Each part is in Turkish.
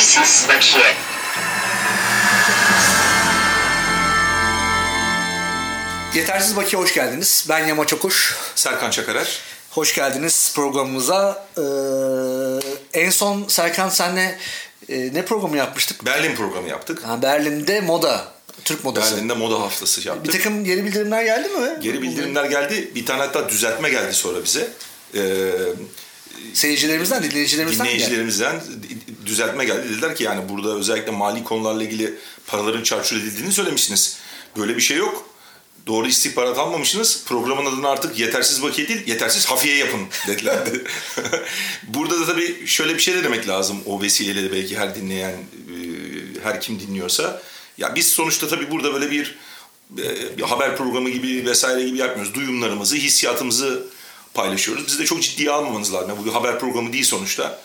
Yetersiz bakiye. Yetersiz Bakiye hoş geldiniz. Ben Yama Çokuş. Serkan Çakarer. Hoş geldiniz programımıza. Ee, en son Serkan senle e, ne programı yapmıştık? Berlin programı yaptık. Ha, Berlin'de moda, Türk modası. Berlin'de moda haftası yaptık. Bir takım geri bildirimler geldi mi? Geri bildirimler geldi. Bir tane hatta düzeltme geldi sonra bize. Ee, Seyircilerimizden, dinleyicilerimizden dinleyicilerimizden düzeltme geldi. Dediler ki yani burada özellikle mali konularla ilgili paraların çarçur edildiğini söylemişsiniz. Böyle bir şey yok. Doğru istihbarat almamışsınız. Programın adını artık yetersiz bakiye değil, yetersiz hafiye yapın dediler. Burada da tabii şöyle bir şey de demek lazım. O vesileyle de belki her dinleyen, e, her kim dinliyorsa. Ya biz sonuçta tabii burada böyle bir, e, bir haber programı gibi vesaire gibi yapmıyoruz. Duyumlarımızı, hissiyatımızı paylaşıyoruz. Bizi de çok ciddiye almamanız lazım. Yani bu bir haber programı değil sonuçta.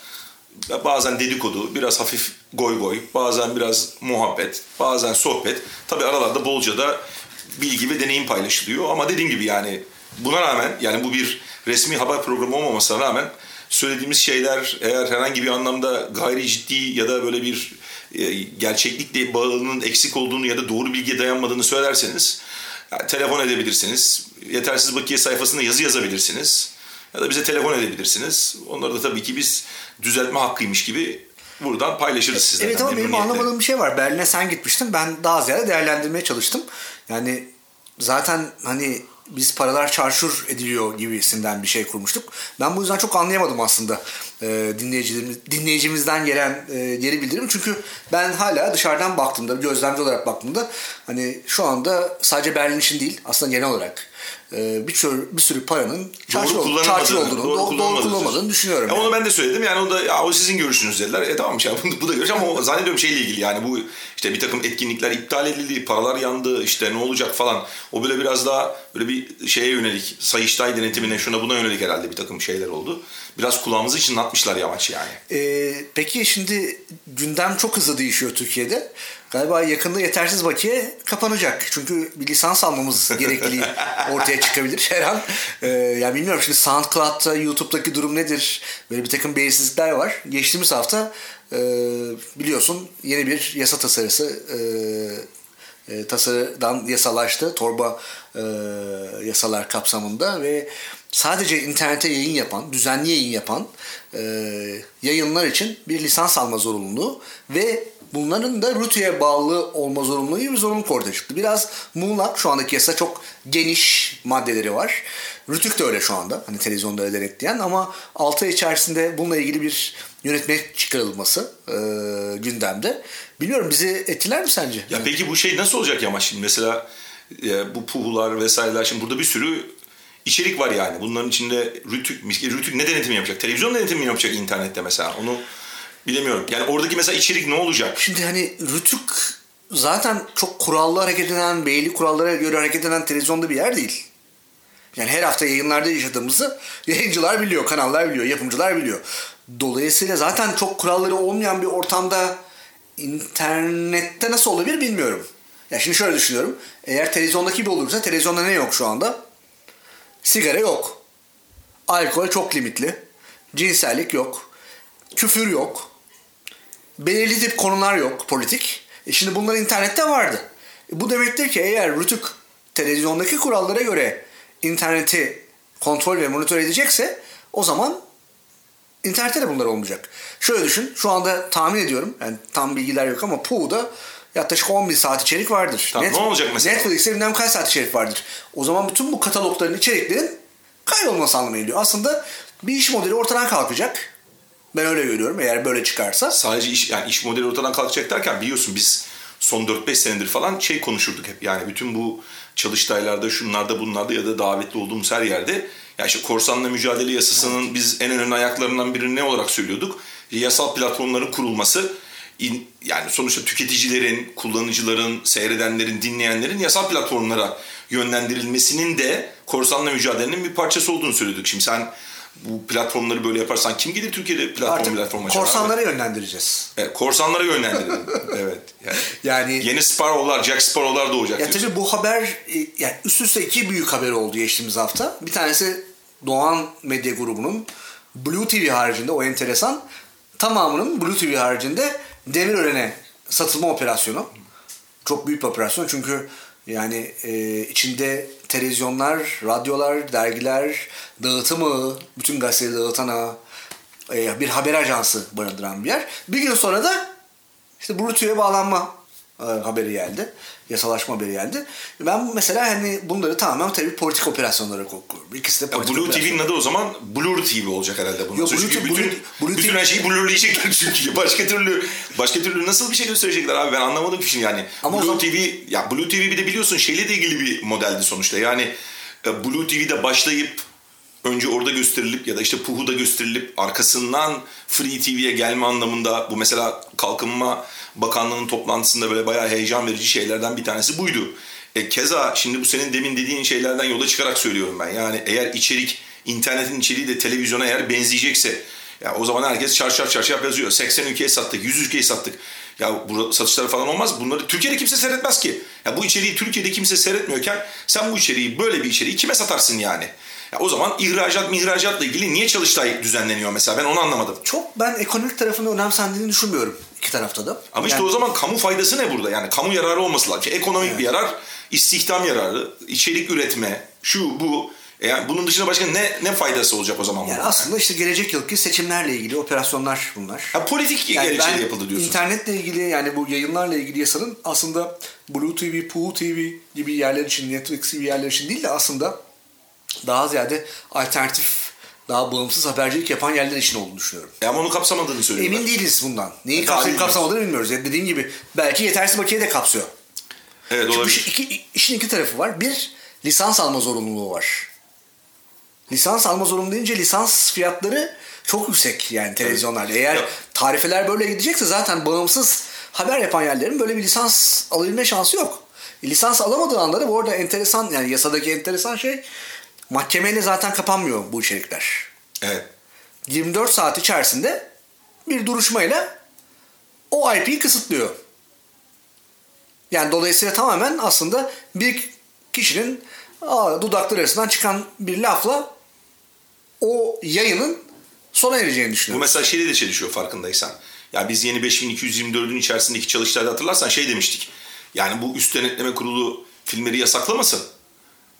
Bazen dedikodu, biraz hafif goy goy, bazen biraz muhabbet, bazen sohbet. Tabii aralarda bolca da bilgi ve deneyim paylaşılıyor. Ama dediğim gibi yani buna rağmen yani bu bir resmi haber programı olmamasına rağmen söylediğimiz şeyler eğer herhangi bir anlamda gayri ciddi ya da böyle bir e, gerçeklikle bağının eksik olduğunu ya da doğru bilgiye dayanmadığını söylerseniz yani telefon edebilirsiniz. Yetersiz bakiye sayfasında yazı yazabilirsiniz. Ya da bize telefon edebilirsiniz. Onları da tabii ki biz düzeltme hakkıymış gibi buradan paylaşırız sizlerle. Evet ama benim anlamadığım bir şey var. Berlin'e sen gitmiştin. Ben daha ziyade değerlendirmeye çalıştım. Yani zaten hani biz paralar çarşur ediliyor gibisinden bir şey kurmuştuk. Ben bu yüzden çok anlayamadım aslında e, dinleyicilerimiz, dinleyicimizden gelen e, geri bildirim. Çünkü ben hala dışarıdan baktığımda, gözlemci olarak baktığımda hani şu anda sadece Berlin için değil aslında genel olarak e, bir sürü, bir sürü paranın çarşur, ol- çarşur olduğunu, doğru, doğru kullanılmadığını düşünüyorum. Ya yani. Onu ben de söyledim yani o da ya o sizin görüşünüz dediler. E tamam ya bu, bu da görüş ama zannediyorum şeyle ilgili yani bu işte bir takım etkinlikler iptal edildi, paralar yandı işte ne olacak falan. O böyle biraz daha böyle bir şeye yönelik Sayıştay denetimine şuna buna yönelik herhalde bir takım şeyler oldu. Biraz kulağımızı çınlatmışlar yavaş yani. Ee, peki şimdi gündem çok hızlı değişiyor Türkiye'de. Galiba yakında yetersiz bakiye kapanacak. Çünkü bir lisans almamız gerekliliği ortaya çıkabilir her an. Ee, yani bilmiyorum şimdi SoundCloud'da, YouTube'daki durum nedir? Böyle bir takım belirsizlikler var. Geçtiğimiz hafta e, biliyorsun yeni bir yasa tasarısı e, e, tasarıdan yasalaştı. Torba e, yasalar kapsamında ve sadece internete yayın yapan, düzenli yayın yapan e, yayınlar için bir lisans alma zorunluluğu ve bunların da RTÜ'ye bağlı olma zorunluluğu gibi bir zorunluluk ortaya çıktı. Biraz muğlak şu andaki yasa çok geniş maddeleri var. Rütük de öyle şu anda. Hani televizyonda öyle denetleyen ama 6 ay içerisinde bununla ilgili bir yönetmelik çıkarılması e, gündemde. Bilmiyorum bizi etkiler mi sence? Ya peki bu şey nasıl olacak ya şimdi mesela e, bu puhular vesaireler şimdi burada bir sürü içerik var yani. Bunların içinde Rütük, Rütük ne denetimi yapacak? Televizyon denetimi mi yapacak internette mesela? Onu bilemiyorum. Yani oradaki mesela içerik ne olacak? Şimdi hani Rütük zaten çok kurallı hareket eden, belli kurallara göre hareket eden televizyonda bir yer değil. Yani her hafta yayınlarda yaşadığımızı yayıncılar biliyor, kanallar biliyor, yapımcılar biliyor. Dolayısıyla zaten çok kuralları olmayan bir ortamda internette nasıl olabilir bilmiyorum. Ya şimdi şöyle düşünüyorum. Eğer televizyondaki gibi olursa televizyonda ne yok şu anda? Sigara yok. Alkol çok limitli. Cinsellik yok. Küfür yok. Belirli tip konular yok politik. E şimdi bunlar internette vardı. E bu demektir ki eğer Rütük televizyondaki kurallara göre interneti kontrol ve monitör edecekse o zaman internette de bunlar olmayacak. Şöyle düşün. Şu anda tahmin ediyorum. Yani tam bilgiler yok ama Pu'da yaklaşık 10 bin saat içerik vardır. Tamam, ne olacak mesela? Netflix'te bilmem kaç saat içerik vardır. O zaman bütün bu katalogların içeriklerin kaybolması anlamına geliyor. Aslında bir iş modeli ortadan kalkacak. Ben öyle görüyorum eğer böyle çıkarsa. Sadece iş, yani iş modeli ortadan kalkacak derken biliyorsun biz son 4-5 senedir falan şey konuşurduk hep. Yani bütün bu çalıştaylarda, şunlarda, bunlarda ya da davetli olduğumuz her yerde ya işte korsanla mücadele yasasının biz en önemli ayaklarından birini ne olarak söylüyorduk? Yasal platformların kurulması in- yani sonuçta tüketicilerin, kullanıcıların, seyredenlerin, dinleyenlerin yasal platformlara yönlendirilmesinin de korsanla mücadelenin bir parçası olduğunu söylüyorduk. Şimdi sen bu platformları böyle yaparsan kim gelir Türkiye'de platform Artık platform açar? korsanlara yönlendireceğiz. Evet, korsanlara yönlendirelim. evet. Yani, Yani yeni Sparrow'lar, Jack Sparrow'lar doğacak Ya diyorsun. tabii bu haber e, yani üst üste iki büyük haber oldu geçtiğimiz hafta. Bir tanesi Doğan Medya Grubu'nun Blue TV haricinde o enteresan tamamının Blue TV haricinde Demirören'e satılma operasyonu. Çok büyük bir operasyon çünkü yani e, içinde televizyonlar, radyolar, dergiler, dağıtımı, bütün gazeteleri dağıtan ağı, e, bir haber ajansı barındıran bir yer. Bir gün sonra da işte Bluetooth'e bağlanma haberi geldi. Yasalaşma haberi geldi. Ben mesela hani bunları tamamen tabii politik operasyonlara koyuyorum. İkisi de Ya politik Blue operasyon. TV'nin adı o zaman Blur TV olacak herhalde bunun. Yok, Çünkü Blue TV- bütün, Blue- Blue bütün her şeyi blurlayacaklar çünkü. Başka türlü başka türlü nasıl bir şey gösterecekler abi ben anlamadım ki şimdi yani. Ama Blue zaman- TV ya Blue TV bir de biliyorsun şeyle de ilgili bir modeldi sonuçta. Yani e, Blue TV'de başlayıp önce orada gösterilip ya da işte Puhu'da gösterilip arkasından Free TV'ye gelme anlamında bu mesela Kalkınma Bakanlığı'nın toplantısında böyle bayağı heyecan verici şeylerden bir tanesi buydu. E, keza şimdi bu senin demin dediğin şeylerden yola çıkarak söylüyorum ben. Yani eğer içerik, internetin içeriği de televizyona eğer benzeyecekse ya o zaman herkes çarşaf çarşaf yazıyor. 80 ülkeye sattık, 100 ülkeye sattık. Ya burada satışları falan olmaz. Bunları Türkiye'de kimse seyretmez ki. Ya bu içeriği Türkiye'de kimse seyretmiyorken sen bu içeriği böyle bir içeriği kime satarsın yani? Ya o zaman ihracat mihracatla ilgili niye Çalıştay düzenleniyor mesela ben onu anlamadım. Çok ben ekonomik tarafını önemsendiğini düşünmüyorum iki tarafta da. Ama işte Yani- o zaman kamu faydası ne burada? Yani kamu yararı olması lazım. İşte ekonomik bir yarar, istihdam yararı, içerik üretme, şu bu. E Yani bunun dışında başka ne ne faydası olacak o zaman? Yani bunun? aslında işte gelecek yılki seçimlerle ilgili operasyonlar bunlar. Ha, politik Yani gerekçeyle ben yapıldı diyorsun. internetle ilgili yani bu yayınlarla ilgili yasanın aslında Blue TV, Puhu TV gibi yerler için, Netflix gibi yerler için değil de aslında daha ziyade alternatif, daha bağımsız habercilik yapan yerler için olduğunu düşünüyorum. E ama onu kapsamadığını söylüyorlar. Emin değiliz bundan. Neyi E, kapsayıp kapsamadığını bilmiyoruz. Yani dediğim gibi belki yetersiz bakiye de kapsıyor. Evet Çünkü olabilir. iki, işin iki tarafı var. Bir, lisans alma zorunluluğu var. Lisans alma zorunluluğu deyince lisans fiyatları çok yüksek yani televizyonlarda. Eğer Ya- tarifeler böyle gidecekse zaten bağımsız haber yapan yerlerin böyle bir lisans alabilme şansı yok. E, lisans alamadığı anda da bu arada enteresan yani yasadaki enteresan şey mahkemeyle zaten kapanmıyor bu içerikler. Evet. 24 saat içerisinde bir duruşmayla o IP'yi kısıtlıyor. Yani dolayısıyla tamamen aslında bir kişinin dudakları arasından çıkan bir lafla o yayının sona ereceğini Bu düşünüyorum. mesela şeyle de çelişiyor farkındaysan. Ya biz yeni 5224'ün içerisindeki çalıştayda hatırlarsan şey demiştik. Yani bu üst denetleme kurulu filmleri yasaklamasın.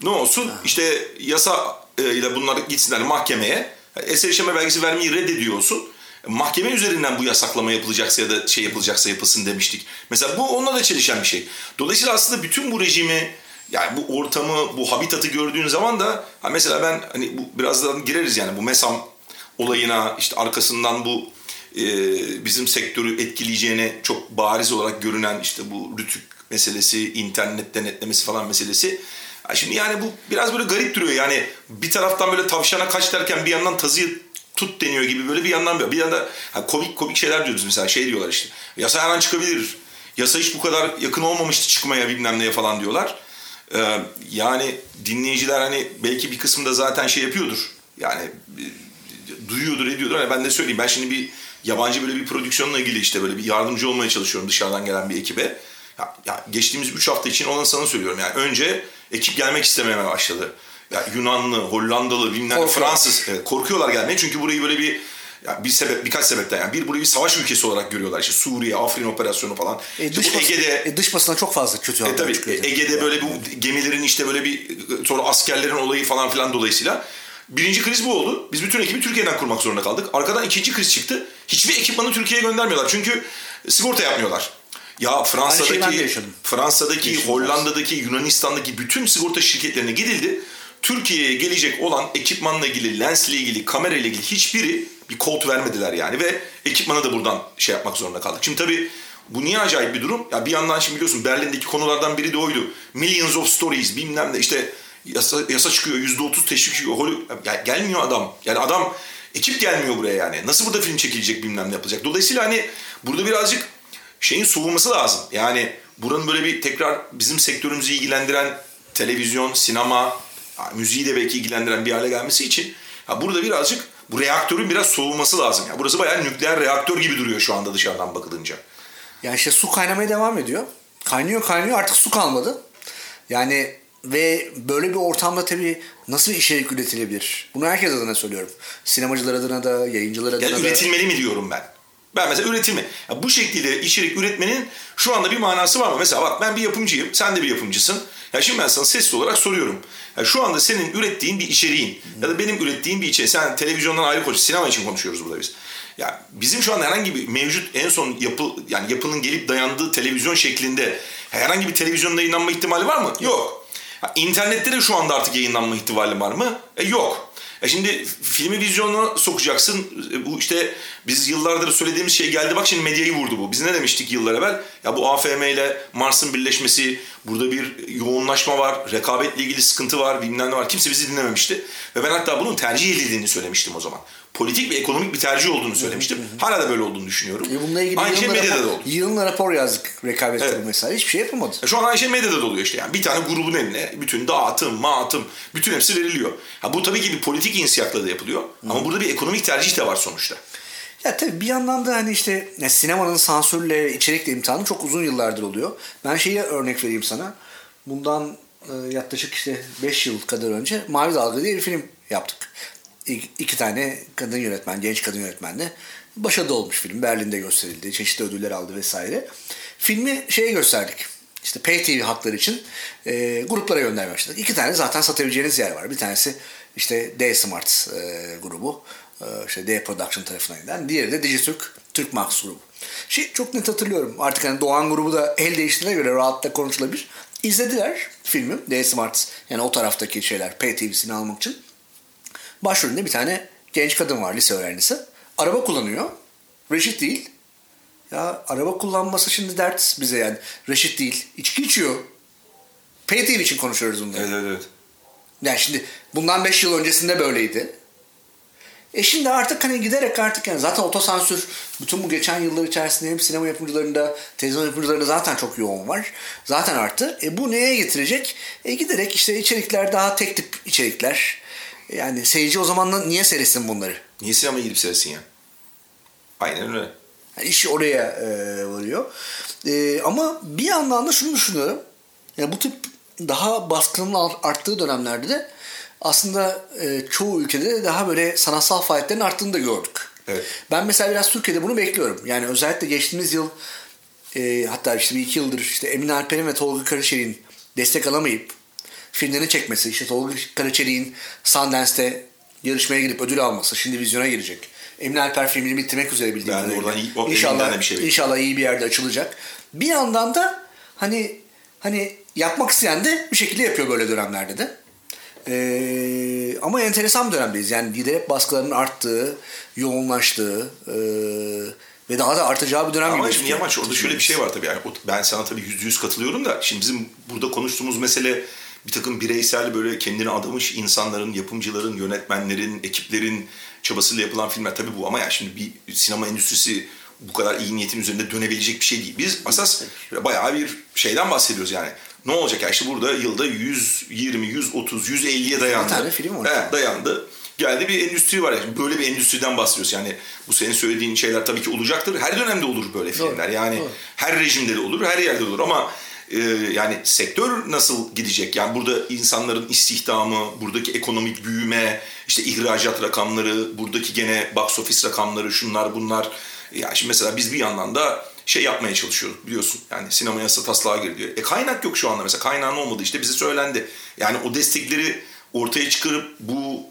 Ne olsun? İşte yasa e, ile bunlar gitsinler mahkemeye. Eser işleme belgesi vermeyi reddediyor olsun. Mahkeme üzerinden bu yasaklama yapılacaksa ya da şey yapılacaksa yapılsın demiştik. Mesela bu onunla da çelişen bir şey. Dolayısıyla aslında bütün bu rejimi yani bu ortamı, bu habitatı gördüğün zaman da ha mesela ben hani bu birazdan gireriz yani bu MESAM olayına işte arkasından bu e, bizim sektörü etkileyeceğine çok bariz olarak görünen işte bu rütük meselesi, internet denetlemesi falan meselesi. Şimdi yani bu biraz böyle garip duruyor yani bir taraftan böyle tavşana kaç derken bir yandan tazıyı tut deniyor gibi böyle bir yandan bir, yanda ha, komik komik şeyler diyoruz mesela şey diyorlar işte yasa her an çıkabilir. Yasa hiç bu kadar yakın olmamıştı çıkmaya bilmem neye falan diyorlar. Ee, yani dinleyiciler hani belki bir kısmında zaten şey yapıyordur. Yani e, duyuyordur ediyordur. Hani ben de söyleyeyim ben şimdi bir yabancı böyle bir prodüksiyonla ilgili işte böyle bir yardımcı olmaya çalışıyorum dışarıdan gelen bir ekibe. Ya, ya geçtiğimiz 3 hafta için olan sana söylüyorum. Yani önce ekip gelmek istememeye başladı. Ya Yunanlı, Hollandalı, bilmem. Fransız evet, korkuyorlar gelmeye çünkü burayı böyle bir ya bir sebep birkaç sebepten yani bir burayı bir savaş ülkesi olarak görüyorlar işte Suriye, Afrin operasyonu falan. E, İşte dış, basın, Ege'de e, dış basına çok fazla kötü e tabii. Ege'de böyle bu gemilerin işte böyle bir sonra askerlerin olayı falan filan dolayısıyla birinci kriz bu oldu. Biz bütün ekibi Türkiye'den kurmak zorunda kaldık. Arkadan ikinci kriz çıktı. Hiçbir ekipmanı Türkiye'ye göndermiyorlar. Çünkü sigorta yapmıyorlar. Ya Fransa'daki. Fransa'daki, Yaşadım. Hollanda'daki, Yunanistan'daki bütün sigorta şirketlerine gidildi. Türkiye'ye gelecek olan ekipmanla ilgili, lensle ilgili, kamera ile ilgili hiçbiri bir kod vermediler yani ve ekipmanı da buradan şey yapmak zorunda kaldık. Şimdi tabii bu niye acayip bir durum? Ya bir yandan şimdi biliyorsun Berlin'deki konulardan biri de oydu. Millions of stories bilmem ne işte yasa, yasa çıkıyor yüzde otuz teşvik çıkıyor. Ya gelmiyor adam. Yani adam ekip gelmiyor buraya yani. Nasıl burada film çekilecek bilmem ne yapılacak. Dolayısıyla hani burada birazcık şeyin soğuması lazım. Yani buranın böyle bir tekrar bizim sektörümüzü ilgilendiren televizyon, sinema, ya müziği de belki ilgilendiren bir hale gelmesi için ya burada birazcık bu reaktörün biraz soğuması lazım. Ya burası bayağı nükleer reaktör gibi duruyor şu anda dışarıdan bakılınca. Yani işte su kaynamaya devam ediyor. Kaynıyor kaynıyor artık su kalmadı. Yani ve böyle bir ortamda tabii nasıl bir içerik üretilebilir? Bunu herkes adına söylüyorum. Sinemacılar adına da, yayıncılar adına Ya da. üretilmeli mi diyorum ben. Ben mesela üretimi. Ya bu şekilde içerik üretmenin şu anda bir manası var mı? Mesela bak ben bir yapımcıyım, sen de bir yapımcısın. Ya şimdi ben sana sesli olarak soruyorum. Ya şu anda senin ürettiğin bir içeriğin ya da benim ürettiğim bir içeriğin. Sen televizyondan ayrı konuş, sinema için konuşuyoruz burada biz. Ya bizim şu anda herhangi bir mevcut en son yapı yani yapının gelip dayandığı televizyon şeklinde herhangi bir televizyonda yayınlanma ihtimali var mı? Yok. Ha, internette de şu anda artık yayınlanma ihtimali var mı? E, yok. E şimdi filmi vizyona sokacaksın. E, bu işte biz yıllardır söylediğimiz şey geldi. Bak şimdi medyayı vurdu bu. Biz ne demiştik yıllar evvel? Ya bu AFM ile Mars'ın birleşmesi, burada bir yoğunlaşma var, rekabetle ilgili sıkıntı var, bilmem ne var. Kimse bizi dinlememişti. Ve ben hatta bunun tercih edildiğini söylemiştim o zaman. Politik ve ekonomik bir tercih olduğunu söylemiştim. Hala da böyle olduğunu düşünüyorum. E bununla ilgili Aynı şey medyada rapor, da oldu. yığınla rapor yazdık rekabet Evet. kurumu mesela. Hiçbir şey yapılmadı. E Şu an aynı şey medyada da oluyor işte yani. Bir tane grubun eline bütün dağıtım, mağıtım, bütün hepsi veriliyor. Ha bu tabii ki bir politik inisiyatla da yapılıyor. Ama burada bir ekonomik tercih de var sonuçta. Ya tabii bir yandan da hani işte ya sinemanın sansürle, içerikle imtihanı çok uzun yıllardır oluyor. Ben şeyi örnek vereyim sana. Bundan e, yaklaşık işte 5 yıl kadar önce Mavi Dalga diye bir film yaptık. İki, tane kadın yönetmen, genç kadın yönetmenle başarılı olmuş film. Berlin'de gösterildi, çeşitli ödüller aldı vesaire. Filmi şeye gösterdik. İşte Pay TV hakları için e, gruplara göndermeye başladık. İki tane zaten satabileceğiniz yer var. Bir tanesi işte D Smart e, grubu. E, işte D Production tarafından giden. Diğeri de Dijitürk, Türk Max grubu. Şey çok net hatırlıyorum. Artık hani Doğan grubu da el değiştiğine göre rahatlıkla konuşulabilir. İzlediler filmi. D Smart yani o taraftaki şeyler Pay TV'sini almak için. Başrolünde bir tane genç kadın var lise öğrencisi. Araba kullanıyor. Reşit değil. Ya araba kullanması şimdi dert bize yani. Reşit değil. İçki içiyor. Pay TV için konuşuyoruz bunları. Evet evet evet. Yani şimdi bundan 5 yıl öncesinde böyleydi. E şimdi artık hani giderek artık yani zaten otosansür bütün bu geçen yıllar içerisinde hem sinema yapımcılarında, televizyon yapımcılarında zaten çok yoğun var. Zaten arttı. E bu neye getirecek? E giderek işte içerikler daha tek tip içerikler. Yani seyirci o zaman niye seyretsin bunları? Niye sinemaya gidip seyretsin ya? Aynen öyle. Yani iş oraya e, varıyor. E, ama bir yandan da şunu düşünüyorum. Yani bu tip daha baskının art- arttığı dönemlerde de aslında e, çoğu ülkede daha böyle sanatsal faaliyetlerin arttığını da gördük. Evet. Ben mesela biraz Türkiye'de bunu bekliyorum. Yani özellikle geçtiğimiz yıl e, hatta işte bir iki yıldır işte Emin Alper'in ve Tolga Karaçelik'in destek alamayıp filmlerini çekmesi, işte Tolga Karaçelik'in Sundance'te yarışmaya gidip ödül alması, şimdi vizyona girecek. Emin Alper filmini bitirmek üzere bildiğim kadarıyla. oradan iyi- o İnşallah, bir şey bekliyorum. inşallah iyi bir yerde açılacak. Bir yandan da hani hani yapmak isteyen de bir şekilde yapıyor böyle dönemlerde de. Ee, ama enteresan bir dönemdeyiz. Yani giderek baskıların arttığı, yoğunlaştığı ee, ve daha da artacağı bir dönem Ama gibi şimdi gözüküyor. Yamaç orada şöyle bir şey var tabii. Yani ben sana tabii yüzde yüz katılıyorum da şimdi bizim burada konuştuğumuz mesele bir takım bireysel böyle kendini adamış insanların, yapımcıların, yönetmenlerin, ekiplerin çabasıyla yapılan filmler tabii bu ama ya şimdi bir sinema endüstrisi bu kadar iyi niyetin üzerinde dönebilecek bir şey değil. Biz asas bayağı bir şeyden bahsediyoruz yani. Ne olacak ya işte burada yılda 120, 130, 150'ye dayandı. Bir tane film var. Evet, dayandı. Geldi bir endüstri var. Yani böyle bir endüstriden bahsediyoruz. Yani bu senin söylediğin şeyler tabii ki olacaktır. Her dönemde olur böyle filmler. Yani doğru. her rejimde de olur, her yerde de olur ama e, yani sektör nasıl gidecek? Yani burada insanların istihdamı, buradaki ekonomik büyüme, işte ihracat rakamları, buradaki gene box office rakamları, şunlar bunlar. Ya şimdi mesela biz bir yandan da şey yapmaya çalışıyoruz biliyorsun. Yani sinema yasa taslağa giriliyor. E kaynak yok şu anda mesela. Kaynağın olmadı işte bize söylendi. Yani o destekleri ortaya çıkarıp bu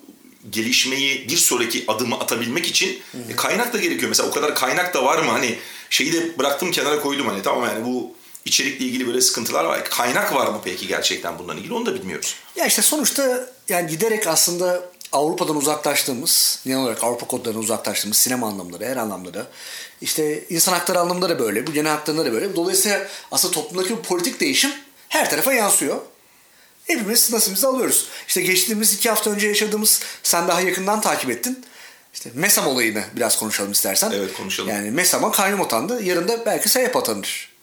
gelişmeyi bir sonraki adımı atabilmek için e, kaynak da gerekiyor. Mesela o kadar kaynak da var mı? Hani şeyi de bıraktım kenara koydum hani tamam yani bu içerikle ilgili böyle sıkıntılar var. Kaynak var mı peki gerçekten bundan ilgili onu da bilmiyoruz. Ya işte sonuçta yani giderek aslında Avrupa'dan uzaklaştığımız, genel olarak Avrupa kodlarından uzaklaştığımız sinema anlamında da her anlamda da işte insan hakları anlamında da böyle, bu genel haklarında da böyle. Dolayısıyla aslında toplumdaki bu politik değişim her tarafa yansıyor. Hepimiz nasibimizi alıyoruz. İşte geçtiğimiz iki hafta önce yaşadığımız, sen daha yakından takip ettin. İşte MESAM olayını biraz konuşalım istersen. Evet, konuşalım. Yani MESAM'a kayyum atandı. Yarın da belki SEYAP atanır.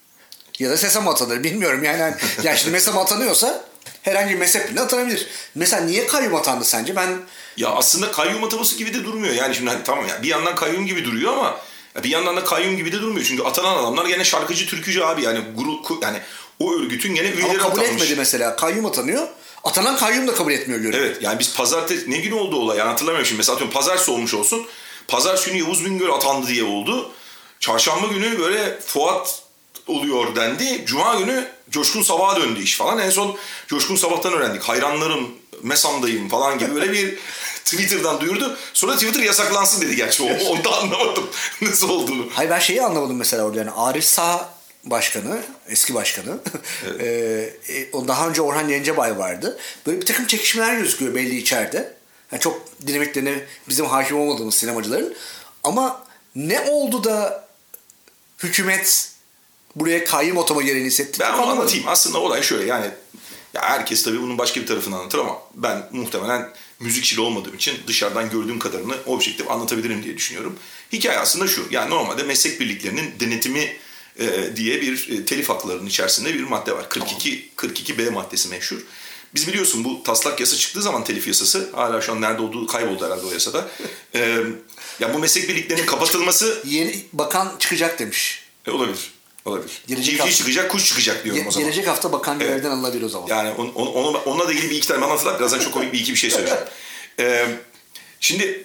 Ya da SESAM atanır bilmiyorum. Yani, yani, yani şimdi MESAM atanıyorsa herhangi bir mezhep birine atanabilir. Mesela niye kayyum atandı sence? Ben Ya aslında kayyum ataması gibi de durmuyor. Yani şimdi hani tamam ya bir yandan kayyum gibi duruyor ama ya bir yandan da kayyum gibi de durmuyor. Çünkü atanan adamlar gene şarkıcı, türkücü abi. Yani guru, yani o örgütün gene ama üyeleri kabul atanmış. etmedi mesela. Kayyum atanıyor. Atanan kayyum da kabul etmiyor görevi. Evet yani biz pazartesi ne gün oldu olay yani hatırlamıyorum şimdi. Mesela atıyorum pazartesi olmuş olsun. Pazartesi günü Yavuz Bingöl atandı diye oldu. Çarşamba günü böyle Fuat oluyor dendi. Cuma günü Coşkun Sabah'a döndü iş falan. En son Coşkun Sabah'tan öğrendik. Hayranlarım, Mesam'dayım falan gibi böyle bir Twitter'dan duyurdu. Sonra Twitter yasaklansın dedi gerçi. O- Onu da anlamadım nasıl olduğunu. Hayır ben şeyi anlamadım mesela orada yani Arif Sağ başkanı, eski başkanı. Ee, e, daha önce Orhan Gencebay vardı. Böyle bir takım çekişmeler gözüküyor belli içeride. Yani çok dinamiklerine bizim hakim olmadığımız sinemacıların. Ama ne oldu da hükümet buraya kayyum otoma gereğini hissetti? Ben onu anlatayım. Aslında olay şöyle yani ya herkes tabii bunun başka bir tarafını anlatır ama ben muhtemelen müzikçili olmadığım için dışarıdan gördüğüm kadarını objektif anlatabilirim diye düşünüyorum. Hikaye aslında şu. Yani normalde meslek birliklerinin denetimi e, diye bir e, telif haklarının içerisinde bir madde var. 42 42B maddesi meşhur. Biz biliyorsun bu taslak yasa çıktığı zaman telif yasası hala şu an nerede olduğu kayboldu herhalde o yasada. E, ya bu meslek birliklerinin kapatılması Yeni bakan çıkacak demiş. e, olabilir. Olabilir. Gelecek Civciv hafta- çıkacak, kuş çıkacak diyorum Ge- o zaman. gelecek hafta bakan görevden alınabilir o zaman. Yani on, on, onu, onunla da ilgili bir iki tane bana hatırlat. Birazdan çok komik bir iki bir şey söyleyeceğim. Ee, şimdi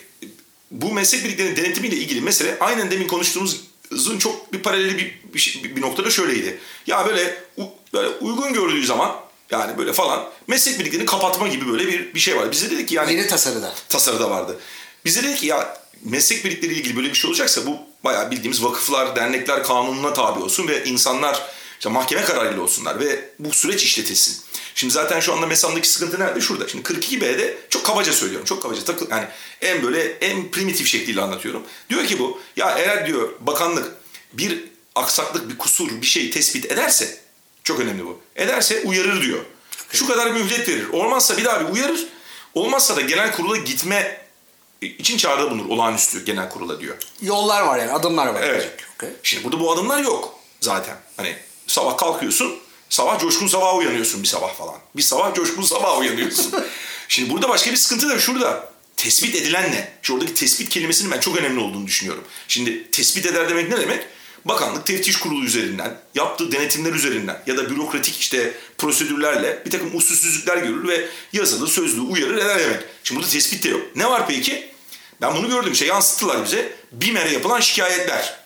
bu meslek birliklerinin denetimiyle ilgili mesele aynen demin konuştuğumuzun çok bir paraleli bir, bir, şey- bir noktada şöyleydi. Ya böyle, u- böyle uygun gördüğü zaman yani böyle falan meslek birliklerini kapatma gibi böyle bir, bir şey var. Bize dedik ki yani Yeni tasarıda. tasarıda vardı. Bize dedi ki ya meslek birlikleriyle ilgili böyle bir şey olacaksa bu bayağı bildiğimiz vakıflar, dernekler kanununa tabi olsun ve insanlar işte mahkeme kararıyla olsunlar ve bu süreç işletilsin. Şimdi zaten şu anda MESAM'daki sıkıntı nerede? Şurada. Şimdi 42B'de çok kabaca söylüyorum. Çok kabaca takıl yani en böyle en primitif şekliyle anlatıyorum. Diyor ki bu ya eğer diyor bakanlık bir aksaklık, bir kusur, bir şey tespit ederse çok önemli bu. Ederse uyarır diyor. Şu kadar mühlet verir. Olmazsa bir daha bir uyarır. Olmazsa da genel kurula gitme için çağrıda bulunur olağanüstü genel kurula diyor. Yollar var yani adımlar var. Evet. Okey. Şimdi burada bu adımlar yok zaten. Hani sabah kalkıyorsun, sabah coşkun sabah uyanıyorsun bir sabah falan. Bir sabah coşkun sabah uyanıyorsun. Şimdi burada başka bir sıkıntı da şurada. Tespit edilen ne? Şu oradaki tespit kelimesinin ben çok önemli olduğunu düşünüyorum. Şimdi tespit eder demek ne demek? Bakanlık teftiş kurulu üzerinden, yaptığı denetimler üzerinden ya da bürokratik işte prosedürlerle bir takım usulsüzlükler görür ve yazılı, sözlü uyarır eder demek. Şimdi burada tespit de yok. Ne var peki? Ben bunu gördüm. Şey yansıttılar bize. BİMER'e yapılan şikayetler.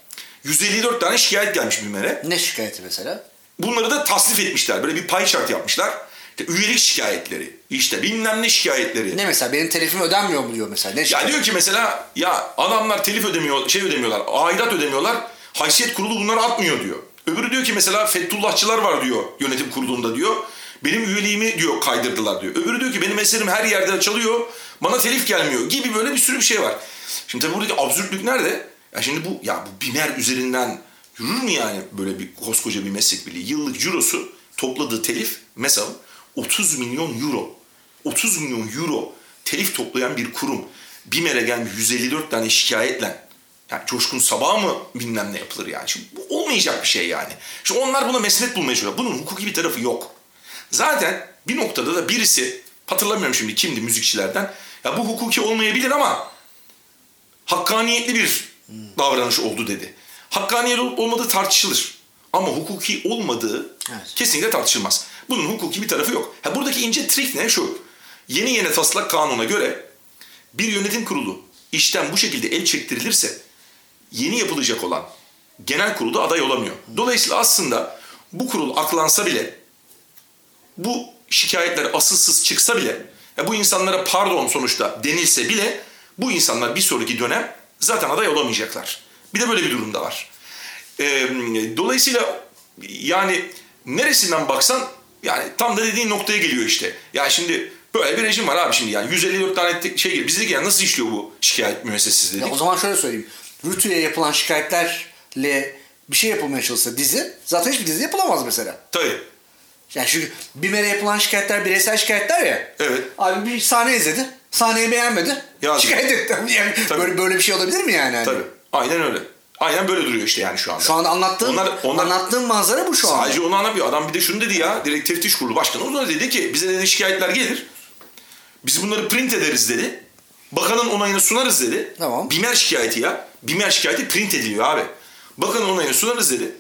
154 tane şikayet gelmiş BİMER'e. Ne şikayeti mesela? Bunları da tasnif etmişler. Böyle bir pay chart yapmışlar. İşte üyelik şikayetleri. işte bilmem ne şikayetleri. Ne mesela benim telifim ödenmiyor mu diyor mesela. Ne Ya şikayet? diyor ki mesela ya adamlar telif ödemiyor, şey ödemiyorlar, aidat ödemiyorlar. Haysiyet kurulu bunları atmıyor diyor. Öbürü diyor ki mesela Fethullahçılar var diyor yönetim kurulunda diyor. Benim üyeliğimi diyor kaydırdılar diyor. Öbürü diyor ki benim eserim her yerde açılıyor. Bana telif gelmiyor gibi böyle bir sürü bir şey var. Şimdi tabii buradaki absürtlük nerede? Ya şimdi bu ya bu bimer üzerinden yürür mü yani böyle bir koskoca bir meslek birliği? Yıllık cirosu topladığı telif mesela 30 milyon euro. 30 milyon euro telif toplayan bir kurum. BİMER'e gelmiş 154 tane şikayetle yani Coşkun Sabah mı bilmem ne yapılır yani. Şimdi bu olmayacak bir şey yani. Şimdi onlar buna mesnet bulmaya çalışıyor. Bunun hukuki bir tarafı yok. Zaten bir noktada da birisi hatırlamıyorum şimdi kimdi müzikçilerden. Ya bu hukuki olmayabilir ama hakkaniyetli bir davranış oldu dedi. Hakkaniyet olup olmadığı tartışılır. Ama hukuki olmadığı Evet. kesinlikle tartışılmaz. Bunun hukuki bir tarafı yok. Ha, buradaki ince trik ne? Şu. Yeni yeni taslak kanuna göre bir yönetim kurulu işten bu şekilde el çektirilirse yeni yapılacak olan genel kurulda aday olamıyor. Dolayısıyla aslında bu kurul aklansa bile bu şikayetler asılsız çıksa bile ya bu insanlara pardon sonuçta denilse bile bu insanlar bir sonraki dönem zaten aday olamayacaklar. Bir de böyle bir durum da var. Ee, dolayısıyla yani neresinden baksan yani tam da dediğin noktaya geliyor işte. Yani şimdi böyle bir rejim var abi şimdi yani 154 tane şey geliyor. Biz dedik ya nasıl işliyor bu şikayet müessesesi dedik. Ya o zaman şöyle söyleyeyim. Rütü'ye yapılan şikayetlerle bir şey yapılmaya çalışsa dizi zaten hiçbir dizi yapılamaz mesela. Tabii. Yani çünkü BİMER'e yapılan şikayetler bireysel şikayetler ya. Evet. Abi bir sahne izledi. Sahneyi beğenmedi. Yazdı. Şikayet etti. Yani Tabii. böyle, böyle bir şey olabilir mi yani? Hani Tabii. Aynen öyle. Aynen böyle duruyor işte yani şu anda. Şu anda anlattığım, Onlar- onlar- anlattığım manzara bu şu anda. Sadece onu anlamıyor. Adam bir de şunu dedi ya. Direkt teftiş kurulu başkanı. O dedi ki bize dedi şikayetler gelir. Biz bunları print ederiz dedi. Bakanın onayını sunarız dedi. Tamam. Bimer şikayeti ya. Bimer şikayeti print ediliyor abi. Bakanın onayını sunarız dedi.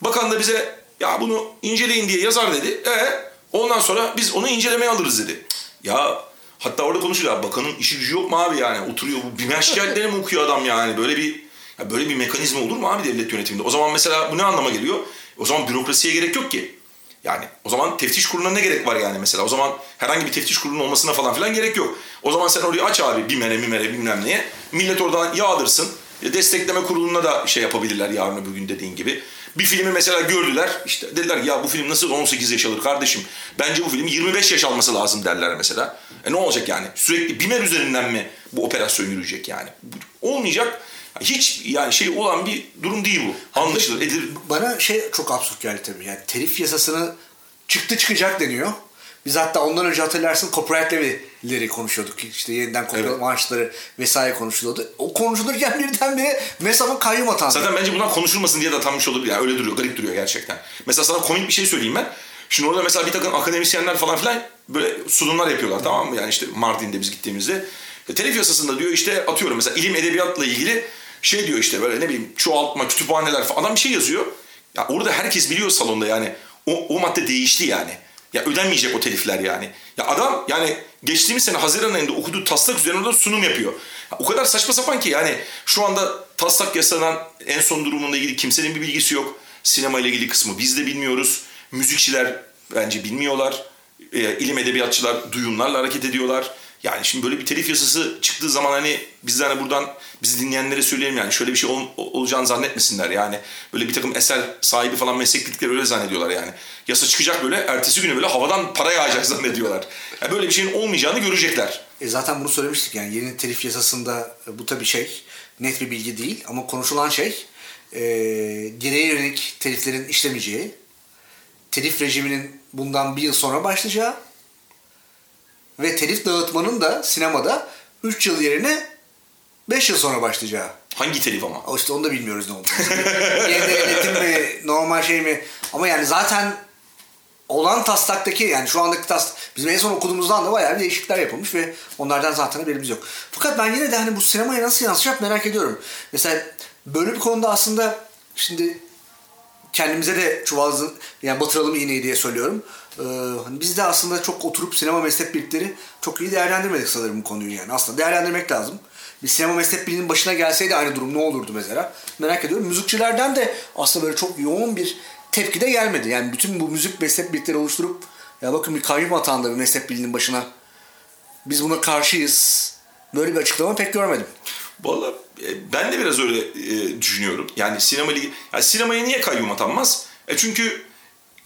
Bakan da bize ya bunu inceleyin diye yazar dedi. E ondan sonra biz onu incelemeye alırız dedi. Ya hatta orada konuşuyor. Bakanın işi gücü yok mu abi yani? Oturuyor bu bimer şikayetleri mi okuyor adam yani? Böyle bir Ya böyle bir mekanizma olur mu abi devlet yönetiminde? O zaman mesela bu ne anlama geliyor? O zaman bürokrasiye gerek yok ki. Yani o zaman teftiş kuruluna ne gerek var yani mesela? O zaman herhangi bir teftiş kurulunun olmasına falan filan gerek yok. O zaman sen orayı aç abi BİMER'e mimere bilmem neye. Millet oradan yağdırsın. Destekleme kuruluna da şey yapabilirler yarın öbür gün dediğin gibi. Bir filmi mesela gördüler. işte dediler ya bu film nasıl 18 yaş alır kardeşim? Bence bu film 25 yaş alması lazım derler mesela. E ne olacak yani? Sürekli BİMER üzerinden mi bu operasyon yürüyecek yani? Olmayacak. Hiç yani şey olan bir durum değil bu. Anlaşılır, edilir. Bana şey çok absürt geldi tabii. Yani telif yasasını çıktı çıkacak deniyor. Biz hatta ondan önce hatırlarsın copyright levy'leri konuşuyorduk. İşte yeniden copyright Evet. maaşları vesaire konuşuluyordu. O konuşulurken birdenbire MESAM'a kayyum atandı. Zaten bence bunlar konuşulmasın diye de atanmış olabilir. Yani öyle duruyor, garip duruyor gerçekten. Mesela sana komik bir şey söyleyeyim ben. Şimdi orada mesela bir takım akademisyenler falan filan böyle sunumlar yapıyorlar tamam mı? Yani işte Mardin'de biz gittiğimizde. E, telif yasasında diyor işte atıyorum mesela ilim edebiyatla ilgili şey diyor işte böyle ne bileyim çoğaltma, kütüphaneler falan. Adam bir şey yazıyor. Ya orada herkes biliyor salonda yani. O, o madde değişti yani. Ya ödenmeyecek o telifler yani. Ya adam yani geçtiğimiz sene Haziran ayında okuduğu taslak üzerine orada sunum yapıyor. Ya o kadar saçma sapan ki yani şu anda taslak yasadan en son durumunda ilgili kimsenin bir bilgisi yok. Sinema ile ilgili kısmı biz de bilmiyoruz. Müzikçiler bence bilmiyorlar. E, ilim edebiyatçılar duyumlarla hareket ediyorlar. Yani şimdi böyle bir telif yasası çıktığı zaman hani biz de hani buradan bizi dinleyenlere söyleyelim yani şöyle bir şey ol- olacağını zannetmesinler yani. Böyle bir takım eser sahibi falan meslek öyle zannediyorlar yani. Yasa çıkacak böyle ertesi günü böyle havadan para yağacak zannediyorlar. Yani böyle bir şeyin olmayacağını görecekler. E zaten bunu söylemiştik yani yeni telif yasasında bu tabii şey net bir bilgi değil ama konuşulan şey e, geriye yönelik teliflerin işlemeyeceği, telif rejiminin bundan bir yıl sonra başlayacağı ve telif dağıtmanın da sinemada 3 yıl yerine 5 yıl sonra başlayacağı. Hangi telif ama? O işte onu da bilmiyoruz ne oldu. Yeni yönetim mi, normal şey mi? Ama yani zaten olan taslaktaki yani şu andaki tas bizim en son okuduğumuzdan da bayağı bir değişiklikler yapılmış ve onlardan zaten haberimiz yok. Fakat ben yine de hani bu sinemaya nasıl yansıyacak merak ediyorum. Mesela böyle bir konuda aslında şimdi kendimize de çuvaldızı yani batıralım iğneyi diye söylüyorum. Ee, hani biz de aslında çok oturup sinema meslek birlikleri çok iyi değerlendirmedik sanırım konuyu yani. Aslında değerlendirmek lazım. Bir sinema meslek birliğinin başına gelseydi aynı durum ne olurdu mesela? Merak ediyorum. Müzikçilerden de aslında böyle çok yoğun bir tepki de gelmedi. Yani bütün bu müzik meslek birlikleri oluşturup ya bakın bir kayyum atandı meslek birliğinin başına. Biz buna karşıyız. Böyle bir açıklama pek görmedim. Valla e, ben de biraz öyle e, düşünüyorum. Yani sinema ligi, yani sinemaya niye kayyum atanmaz? E çünkü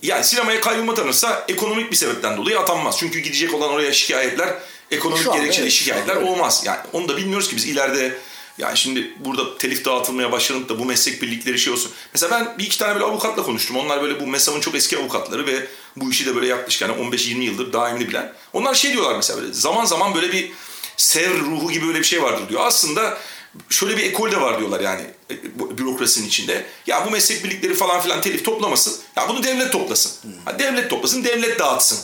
yani sinemaya kayyum atanırsa ekonomik bir sebepten dolayı atanmaz. Çünkü gidecek olan oraya şikayetler ekonomik Şu gerekçeli evet, şikayetler olmaz. Yani onu da bilmiyoruz ki biz ileride yani şimdi burada telif dağıtılmaya başlanıp da bu meslek birlikleri şey olsun. Mesela ben bir iki tane böyle avukatla konuştum. Onlar böyle bu MESAM'ın çok eski avukatları ve bu işi de böyle yaklaşık yani 15-20 yıldır daimli bilen. Onlar şey diyorlar mesela böyle zaman zaman böyle bir sevr ruhu gibi böyle bir şey vardır diyor. Aslında şöyle bir ekol de var diyorlar yani e, bürokrasinin içinde. Ya bu meslek birlikleri falan filan telif toplamasın. Ya bunu devlet toplasın. Ha, devlet toplasın, devlet dağıtsın.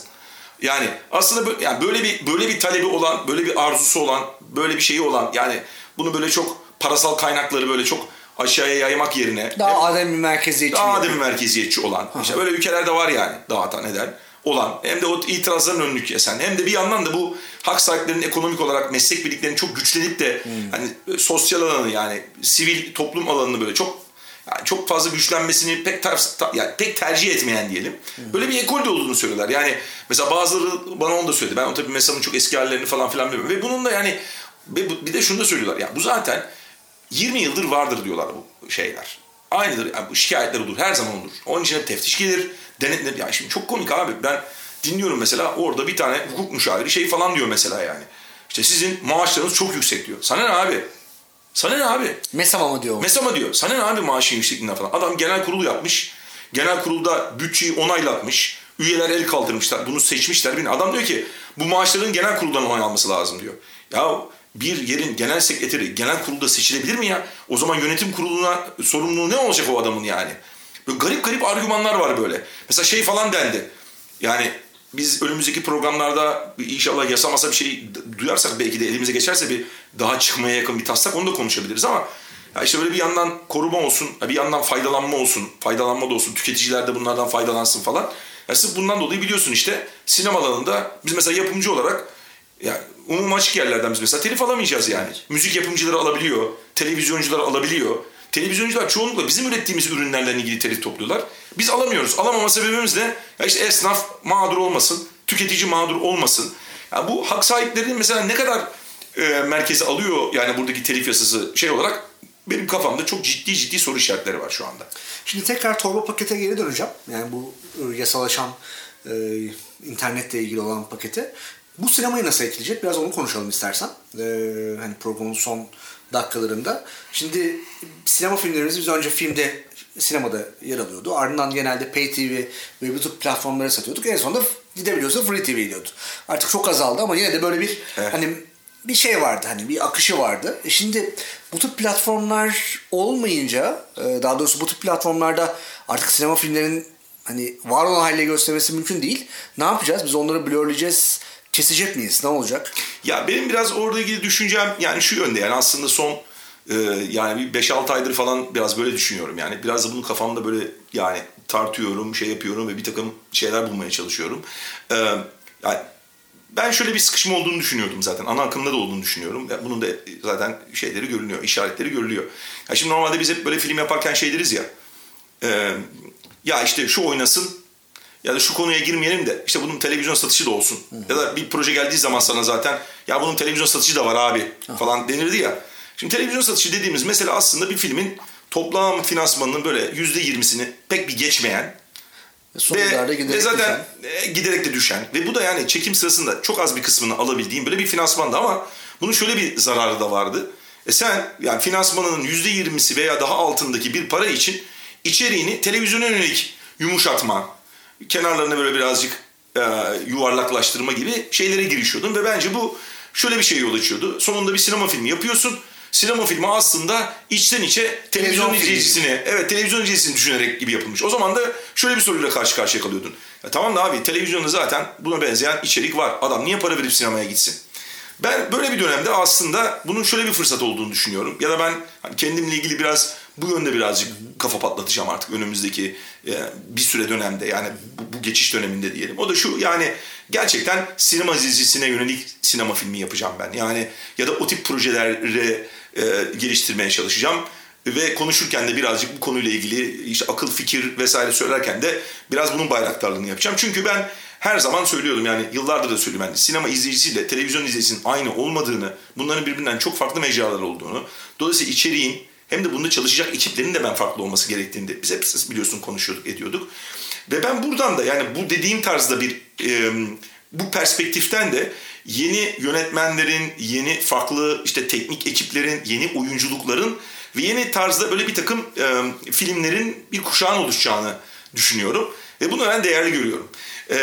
Yani aslında böyle, yani böyle bir böyle bir talebi olan, böyle bir arzusu olan, böyle bir şeyi olan yani bunu böyle çok parasal kaynakları böyle çok aşağıya yaymak yerine Daha adem merkeziyetçi. daha ademi merkeziyetçi olan, işte böyle ülkelerde var yani dağıtan eden olan hem de o itirazların önünü kesen hem de bir yandan da bu hak sahiplerinin ekonomik olarak meslek birliklerinin çok güçlenip de hani sosyal alanı yani sivil toplum alanını böyle çok yani çok fazla güçlenmesini pek ters, ta- yani pek tercih etmeyen diyelim. Böyle bir ekol de olduğunu söylüyorlar. Yani mesela bazıları bana onu da söyledi. Ben o tabii MESA'nın çok eski hallerini falan filan bilmiyorum. Ve bunun da yani bir de şunu da söylüyorlar. Ya bu zaten 20 yıldır vardır diyorlar bu şeyler. Aynıdır. Yani bu şikayetler olur. Her zaman olur. Onun için hep teftiş gelir. Denetler. Yani şimdi çok komik abi. Ben dinliyorum mesela orada bir tane hukuk müşaviri şey falan diyor mesela yani. İşte sizin maaşlarınız çok yüksek diyor. Sana ne abi? Sana ne abi? Mesama mı diyor? o? Mesela diyor sana ne abi maaşın yüksekliğinden falan. Adam genel kurulu yapmış. Genel kurulda bütçeyi onaylatmış. Üyeler el kaldırmışlar. Bunu seçmişler. Bir Adam diyor ki bu maaşların genel kuruldan onay alması lazım diyor. Ya bir yerin genel sekreteri genel kurulda seçilebilir mi ya? O zaman yönetim kuruluna sorumluluğu ne olacak o adamın yani? Böyle garip garip argümanlar var böyle. Mesela şey falan dendi. Yani biz önümüzdeki programlarda inşallah yasa masa bir şey duyarsak belki de elimize geçerse bir daha çıkmaya yakın bir taslak onu da konuşabiliriz ama ya işte böyle bir yandan koruma olsun, bir yandan faydalanma olsun, faydalanma da olsun, tüketiciler de bunlardan faydalansın falan. Ya sırf bundan dolayı biliyorsun işte sinema alanında biz mesela yapımcı olarak yani umum açık yerlerden biz mesela telif alamayacağız yani. Müzik yapımcıları alabiliyor, televizyoncular alabiliyor. Televizyoncular çoğunlukla bizim ürettiğimiz ürünlerle ilgili telif topluyorlar. Biz alamıyoruz. Alamama sebebimiz de ya işte esnaf mağdur olmasın, tüketici mağdur olmasın. Ya bu hak sahiplerinin mesela ne kadar e, merkeze alıyor yani buradaki telif yasası şey olarak benim kafamda çok ciddi ciddi soru işaretleri var şu anda. Şimdi tekrar torba pakete geri döneceğim. Yani bu e, yasalaşan e, internetle ilgili olan pakete. Bu sinemayı nasıl etkileyecek? Biraz onu konuşalım istersen. E, hani programın son dakikalarında. Şimdi sinema filmlerimiz biz önce filmde sinemada yer alıyordu. Ardından genelde Pay TV ve YouTube platformları satıyorduk. En sonunda gidebiliyorsa Free TV geliyordu. Artık çok azaldı ama yine de böyle bir Evet. hani bir şey vardı hani bir akışı vardı. E şimdi bu tip platformlar olmayınca e, daha doğrusu bu tip platformlarda artık sinema filmlerin hani var olan haliyle göstermesi mümkün değil. Ne yapacağız? Biz onları blurlayacağız. Kesecek miyiz? Ne olacak? Ya benim biraz orada ilgili düşüncem yani şu yönde yani aslında son e, yani bir 5-6 aydır falan biraz böyle düşünüyorum yani. Biraz da bunu kafamda böyle yani tartıyorum, şey yapıyorum ve bir takım şeyler bulmaya çalışıyorum. E, yani ben şöyle bir sıkışma olduğunu düşünüyordum zaten. Ana akımda da olduğunu düşünüyorum. Ya Bunun da zaten şeyleri görünüyor, işaretleri görülüyor. Ya şimdi normalde biz hep böyle film yaparken şey deriz ya. e, ya işte şu oynasın ya da şu konuya girmeyelim de işte bunun televizyon satışı da olsun. Ya da bir proje geldiği zaman sana zaten ya bunun televizyon satışı da var abi falan denirdi ya. Şimdi televizyon satışı dediğimiz mesele aslında bir filmin toplam finansmanının böyle yüzde yirmisini pek bir geçmeyen ve, giderek ve zaten düşen. e, giderek de düşen ve bu da yani çekim sırasında çok az bir kısmını alabildiğim böyle bir finansmandı ama bunun şöyle bir zararı da vardı. E sen yani finansmanının yüzde yirmisi veya daha altındaki bir para için içeriğini televizyona yönelik yumuşatma, kenarlarını böyle birazcık e, yuvarlaklaştırma gibi şeylere girişiyordun ve bence bu şöyle bir şey yol açıyordu. Sonunda bir sinema filmi yapıyorsun. Sinema filmi aslında içten içe televizyon izleyicisini, evet televizyon izleyicisini düşünerek gibi yapılmış. O zaman da şöyle bir soruyla karşı karşıya kalıyordun. Ya tamam da abi televizyonda zaten buna benzeyen içerik var. Adam niye para verip sinemaya gitsin? Ben böyle bir dönemde aslında bunun şöyle bir fırsat olduğunu düşünüyorum. Ya da ben hani kendimle ilgili biraz bu yönde birazcık kafa patlatacağım artık önümüzdeki e, bir süre dönemde yani bu, bu geçiş döneminde diyelim. O da şu yani gerçekten sinema dizisine yönelik sinema filmi yapacağım ben. Yani ya da o tip projeleri e, geliştirmeye çalışacağım. Ve konuşurken de birazcık bu konuyla ilgili işte akıl fikir vesaire söylerken de biraz bunun bayraktarlığını yapacağım. Çünkü ben her zaman söylüyordum yani yıllardır da söylüyorum. Yani sinema izleyicisiyle televizyon izleyicisinin aynı olmadığını, bunların birbirinden çok farklı mecralar olduğunu, dolayısıyla içeriğin hem de bunda çalışacak ekiplerin de ben farklı olması gerektiğini de biz hep biliyorsun konuşuyorduk, ediyorduk. Ve ben buradan da yani bu dediğim tarzda bir e, bu perspektiften de yeni yönetmenlerin, yeni farklı işte teknik ekiplerin, yeni oyunculukların ve yeni tarzda böyle bir takım e, filmlerin bir kuşağın oluşacağını düşünüyorum. Ve bunu ben değerli görüyorum. E,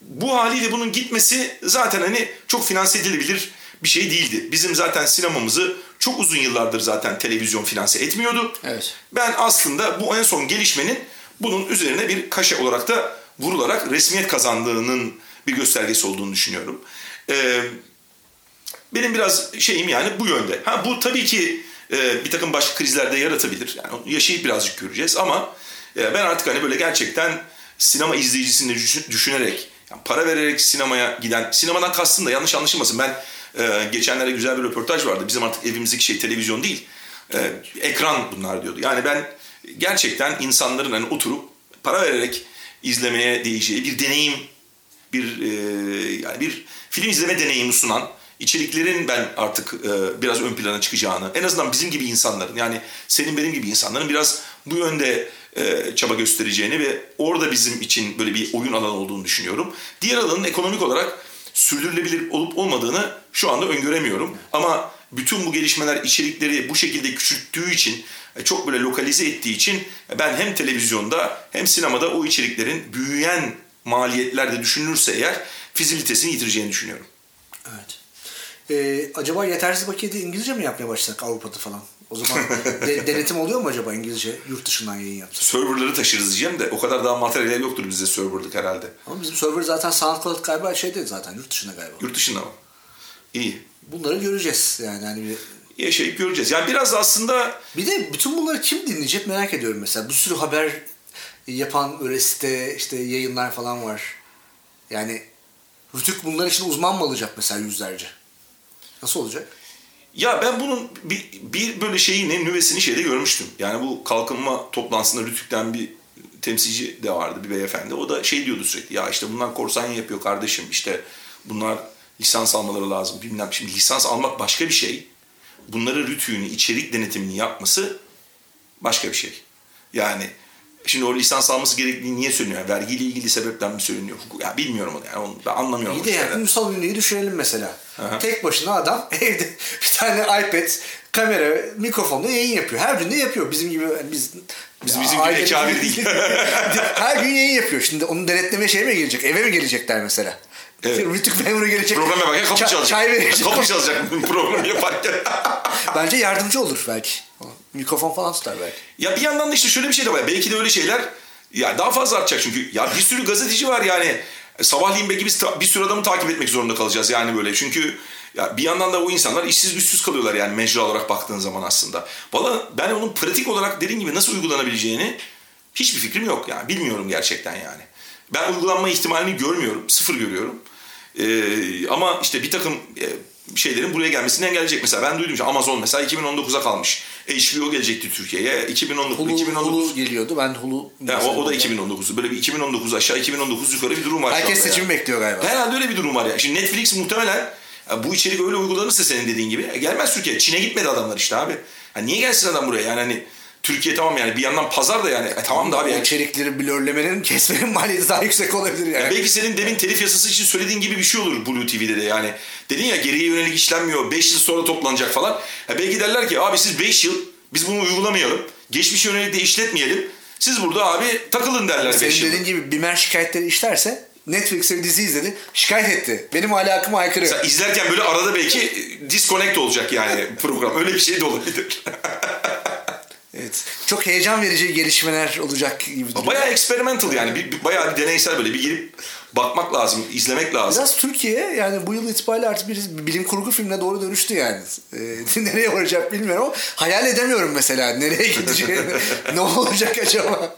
bu haliyle bunun gitmesi zaten hani çok finanse edilebilir bir şey değildi. Bizim zaten sinemamızı çok uzun yıllardır zaten televizyon finanse etmiyordu. Evet. Ben aslında bu en son gelişmenin bunun üzerine bir kaşe olarak da vurularak resmiyet kazandığının bir göstergesi olduğunu düşünüyorum. Ee, benim biraz şeyim yani bu yönde. Ha bu tabii ki e, bir takım başka krizlerde yaratabilir. Yani yaşayıp birazcık göreceğiz ama e, ben artık hani böyle gerçekten sinema izleyicisini düşün- düşünerek yani para vererek sinemaya giden sinemadan kastım da yanlış anlaşılmasın. Ben e, geçenlerde güzel bir röportaj vardı. Bizim artık evimizdeki şey televizyon değil. e, ekran bunlar diyordu. Yani ben gerçekten insanların hani oturup para vererek izlemeye değeceği bir deneyim bir e, yani bir film izleme deneyimi sunan içeriklerin ben artık e, biraz ön plana çıkacağını en azından bizim gibi insanların yani senin benim gibi insanların biraz bu yönde çaba göstereceğini ve orada bizim için böyle bir oyun alanı olduğunu düşünüyorum. Diğer alanın ekonomik olarak sürdürülebilir olup olmadığını şu anda öngöremiyorum. Ama bütün bu gelişmeler içerikleri bu şekilde küçülttüğü için e, çok böyle lokalize ettiği için e, ben hem televizyonda hem sinemada o içeriklerin büyüyen maliyetlerde düşünülürse eğer fizibilitesini yitireceğini düşünüyorum. Evet. Ee, acaba yetersiz bakiyede İngilizce mi yapmaya başlasak Avrupa'da falan? O zaman de- denetim oluyor mu acaba İngilizce yurt dışından yayın yapsak? Serverları taşırız diyeceğim de o kadar daha materyal yoktur bizde serverlık herhalde. Ama bizim server zaten SoundCloud galiba şeyde zaten yurt dışında galiba. Yurt dışında mı? İyi. Bunları göreceğiz yani. hani bir, Yaşayıp göreceğiz. Yani biraz da aslında bir de bütün bunları kim dinleyecek merak ediyorum mesela. Bir sürü haber yapan öyle site işte yayınlar falan var. Yani Rütük bunlar için uzman mı alacak mesela yüzlerce? Nasıl olacak? Ya ben bunun bir, bir böyle şeyini, nüvesini şeyde görmüştüm. Yani bu kalkınma toplantısında Rütük'ten bir temsilci de vardı bir beyefendi. O da şey diyordu sürekli ya işte bunlar korsan yapıyor kardeşim işte bunlar lisans almaları lazım bilmem. Şimdi lisans almak başka bir şey. Bunları rütüğünü, içerik denetimini yapması başka bir şey. Yani Şimdi o lisans alması gerektiğini niye söyleniyor? Yani vergiyle ilgili sebepten mi söyleniyor? Ya bilmiyorum onu yani. Onu ben anlamıyorum. İyi de yani Ünsal Ünlü'yü düşünelim mesela. Aha. Tek başına adam evde bir tane iPad, kamera, mikrofonla yayın yapıyor. Her gün de yapıyor. Bizim gibi biz Biz, bizim gibi ekabir değil. Her gün yayın yapıyor. Şimdi onu denetleme şeye mi gelecek? Eve mi gelecekler mesela? Evet. Rütük memuru gelecek. Programa yaparken kapı çalacak. Çay verecek. Kapı çalacak programı yaparken. Bence yardımcı olur belki. Mikrofon falan tutar belki. Ya bir yandan da işte şöyle bir şey de var. Belki de öyle şeyler ya daha fazla artacak çünkü. Ya bir sürü gazeteci var yani. Sabahleyin belki biz bir sürü adamı takip etmek zorunda kalacağız yani böyle. Çünkü ya bir yandan da o insanlar işsiz güçsüz kalıyorlar yani mecra olarak baktığın zaman aslında. Valla ben onun pratik olarak dediğin gibi nasıl uygulanabileceğini hiçbir fikrim yok yani. Bilmiyorum gerçekten yani. Ben uygulanma ihtimalini görmüyorum. Sıfır görüyorum. Ee, ama işte bir takım e, şeylerin buraya gelmesini engelleyecek. Mesela ben duydum işte Amazon mesela 2019'a kalmış. HBO gelecekti Türkiye'ye. 2019 Hulu, 2019 Hulu geliyordu. Ben Hulu yani o, o da 2019'u. Böyle bir 2019 aşağı 2019 yukarı bir durum var Herkes seçimi yani. bekliyor galiba. Herhalde öyle bir durum var ya. Şimdi Netflix muhtemelen bu içerik öyle uygulanırsa senin dediğin gibi gelmez Türkiye. Çin'e gitmedi adamlar işte abi. Yani niye gelsin adam buraya? Yani hani Türkiye tamam yani bir yandan pazar da yani e, tamam da abi. Yani. içerikleri blörlemenin kesmenin maliyeti daha yüksek olabilir yani. yani. Belki senin demin telif yasası için söylediğin gibi bir şey olur Blue TV'de de yani. Dedin ya geriye yönelik işlenmiyor 5 yıl sonra toplanacak falan. Ya belki derler ki abi siz 5 yıl biz bunu uygulamayalım. Geçmiş yönelik de işletmeyelim. Siz burada abi takılın derler 5 yıl. Senin dediğin gibi Bimer şikayetleri işlerse Netflix'te bir dizi izledi. Şikayet etti. Benim ahlakıma aykırı. Sen izlerken böyle arada belki disconnect olacak yani program. Öyle bir şey de olabilir. Evet. Çok heyecan verici gelişmeler olacak gibi duruyor. Bayağı experimental yani. Bir, bayağı bir deneysel böyle bir girip bakmak lazım, izlemek lazım. Biraz Türkiye yani bu yıl itibariyle artık bir bilim kurgu filmine doğru dönüştü yani. Ee, nereye varacak bilmiyorum ama hayal edemiyorum mesela nereye gideceğini. ne olacak acaba?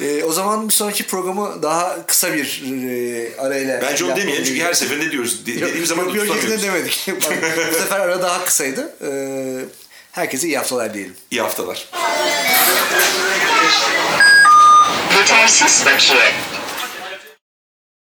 Ee, o zaman bir sonraki programı daha kısa bir e, arayla Bence onu demeyelim çünkü her seferinde diyoruz. De, dediğimiz zaman yok, yok, demedik. bu sefer ara daha kısaydı. Ee, Herkese iyi haftalar diyelim. İyi haftalar. Yetersiz bakiye.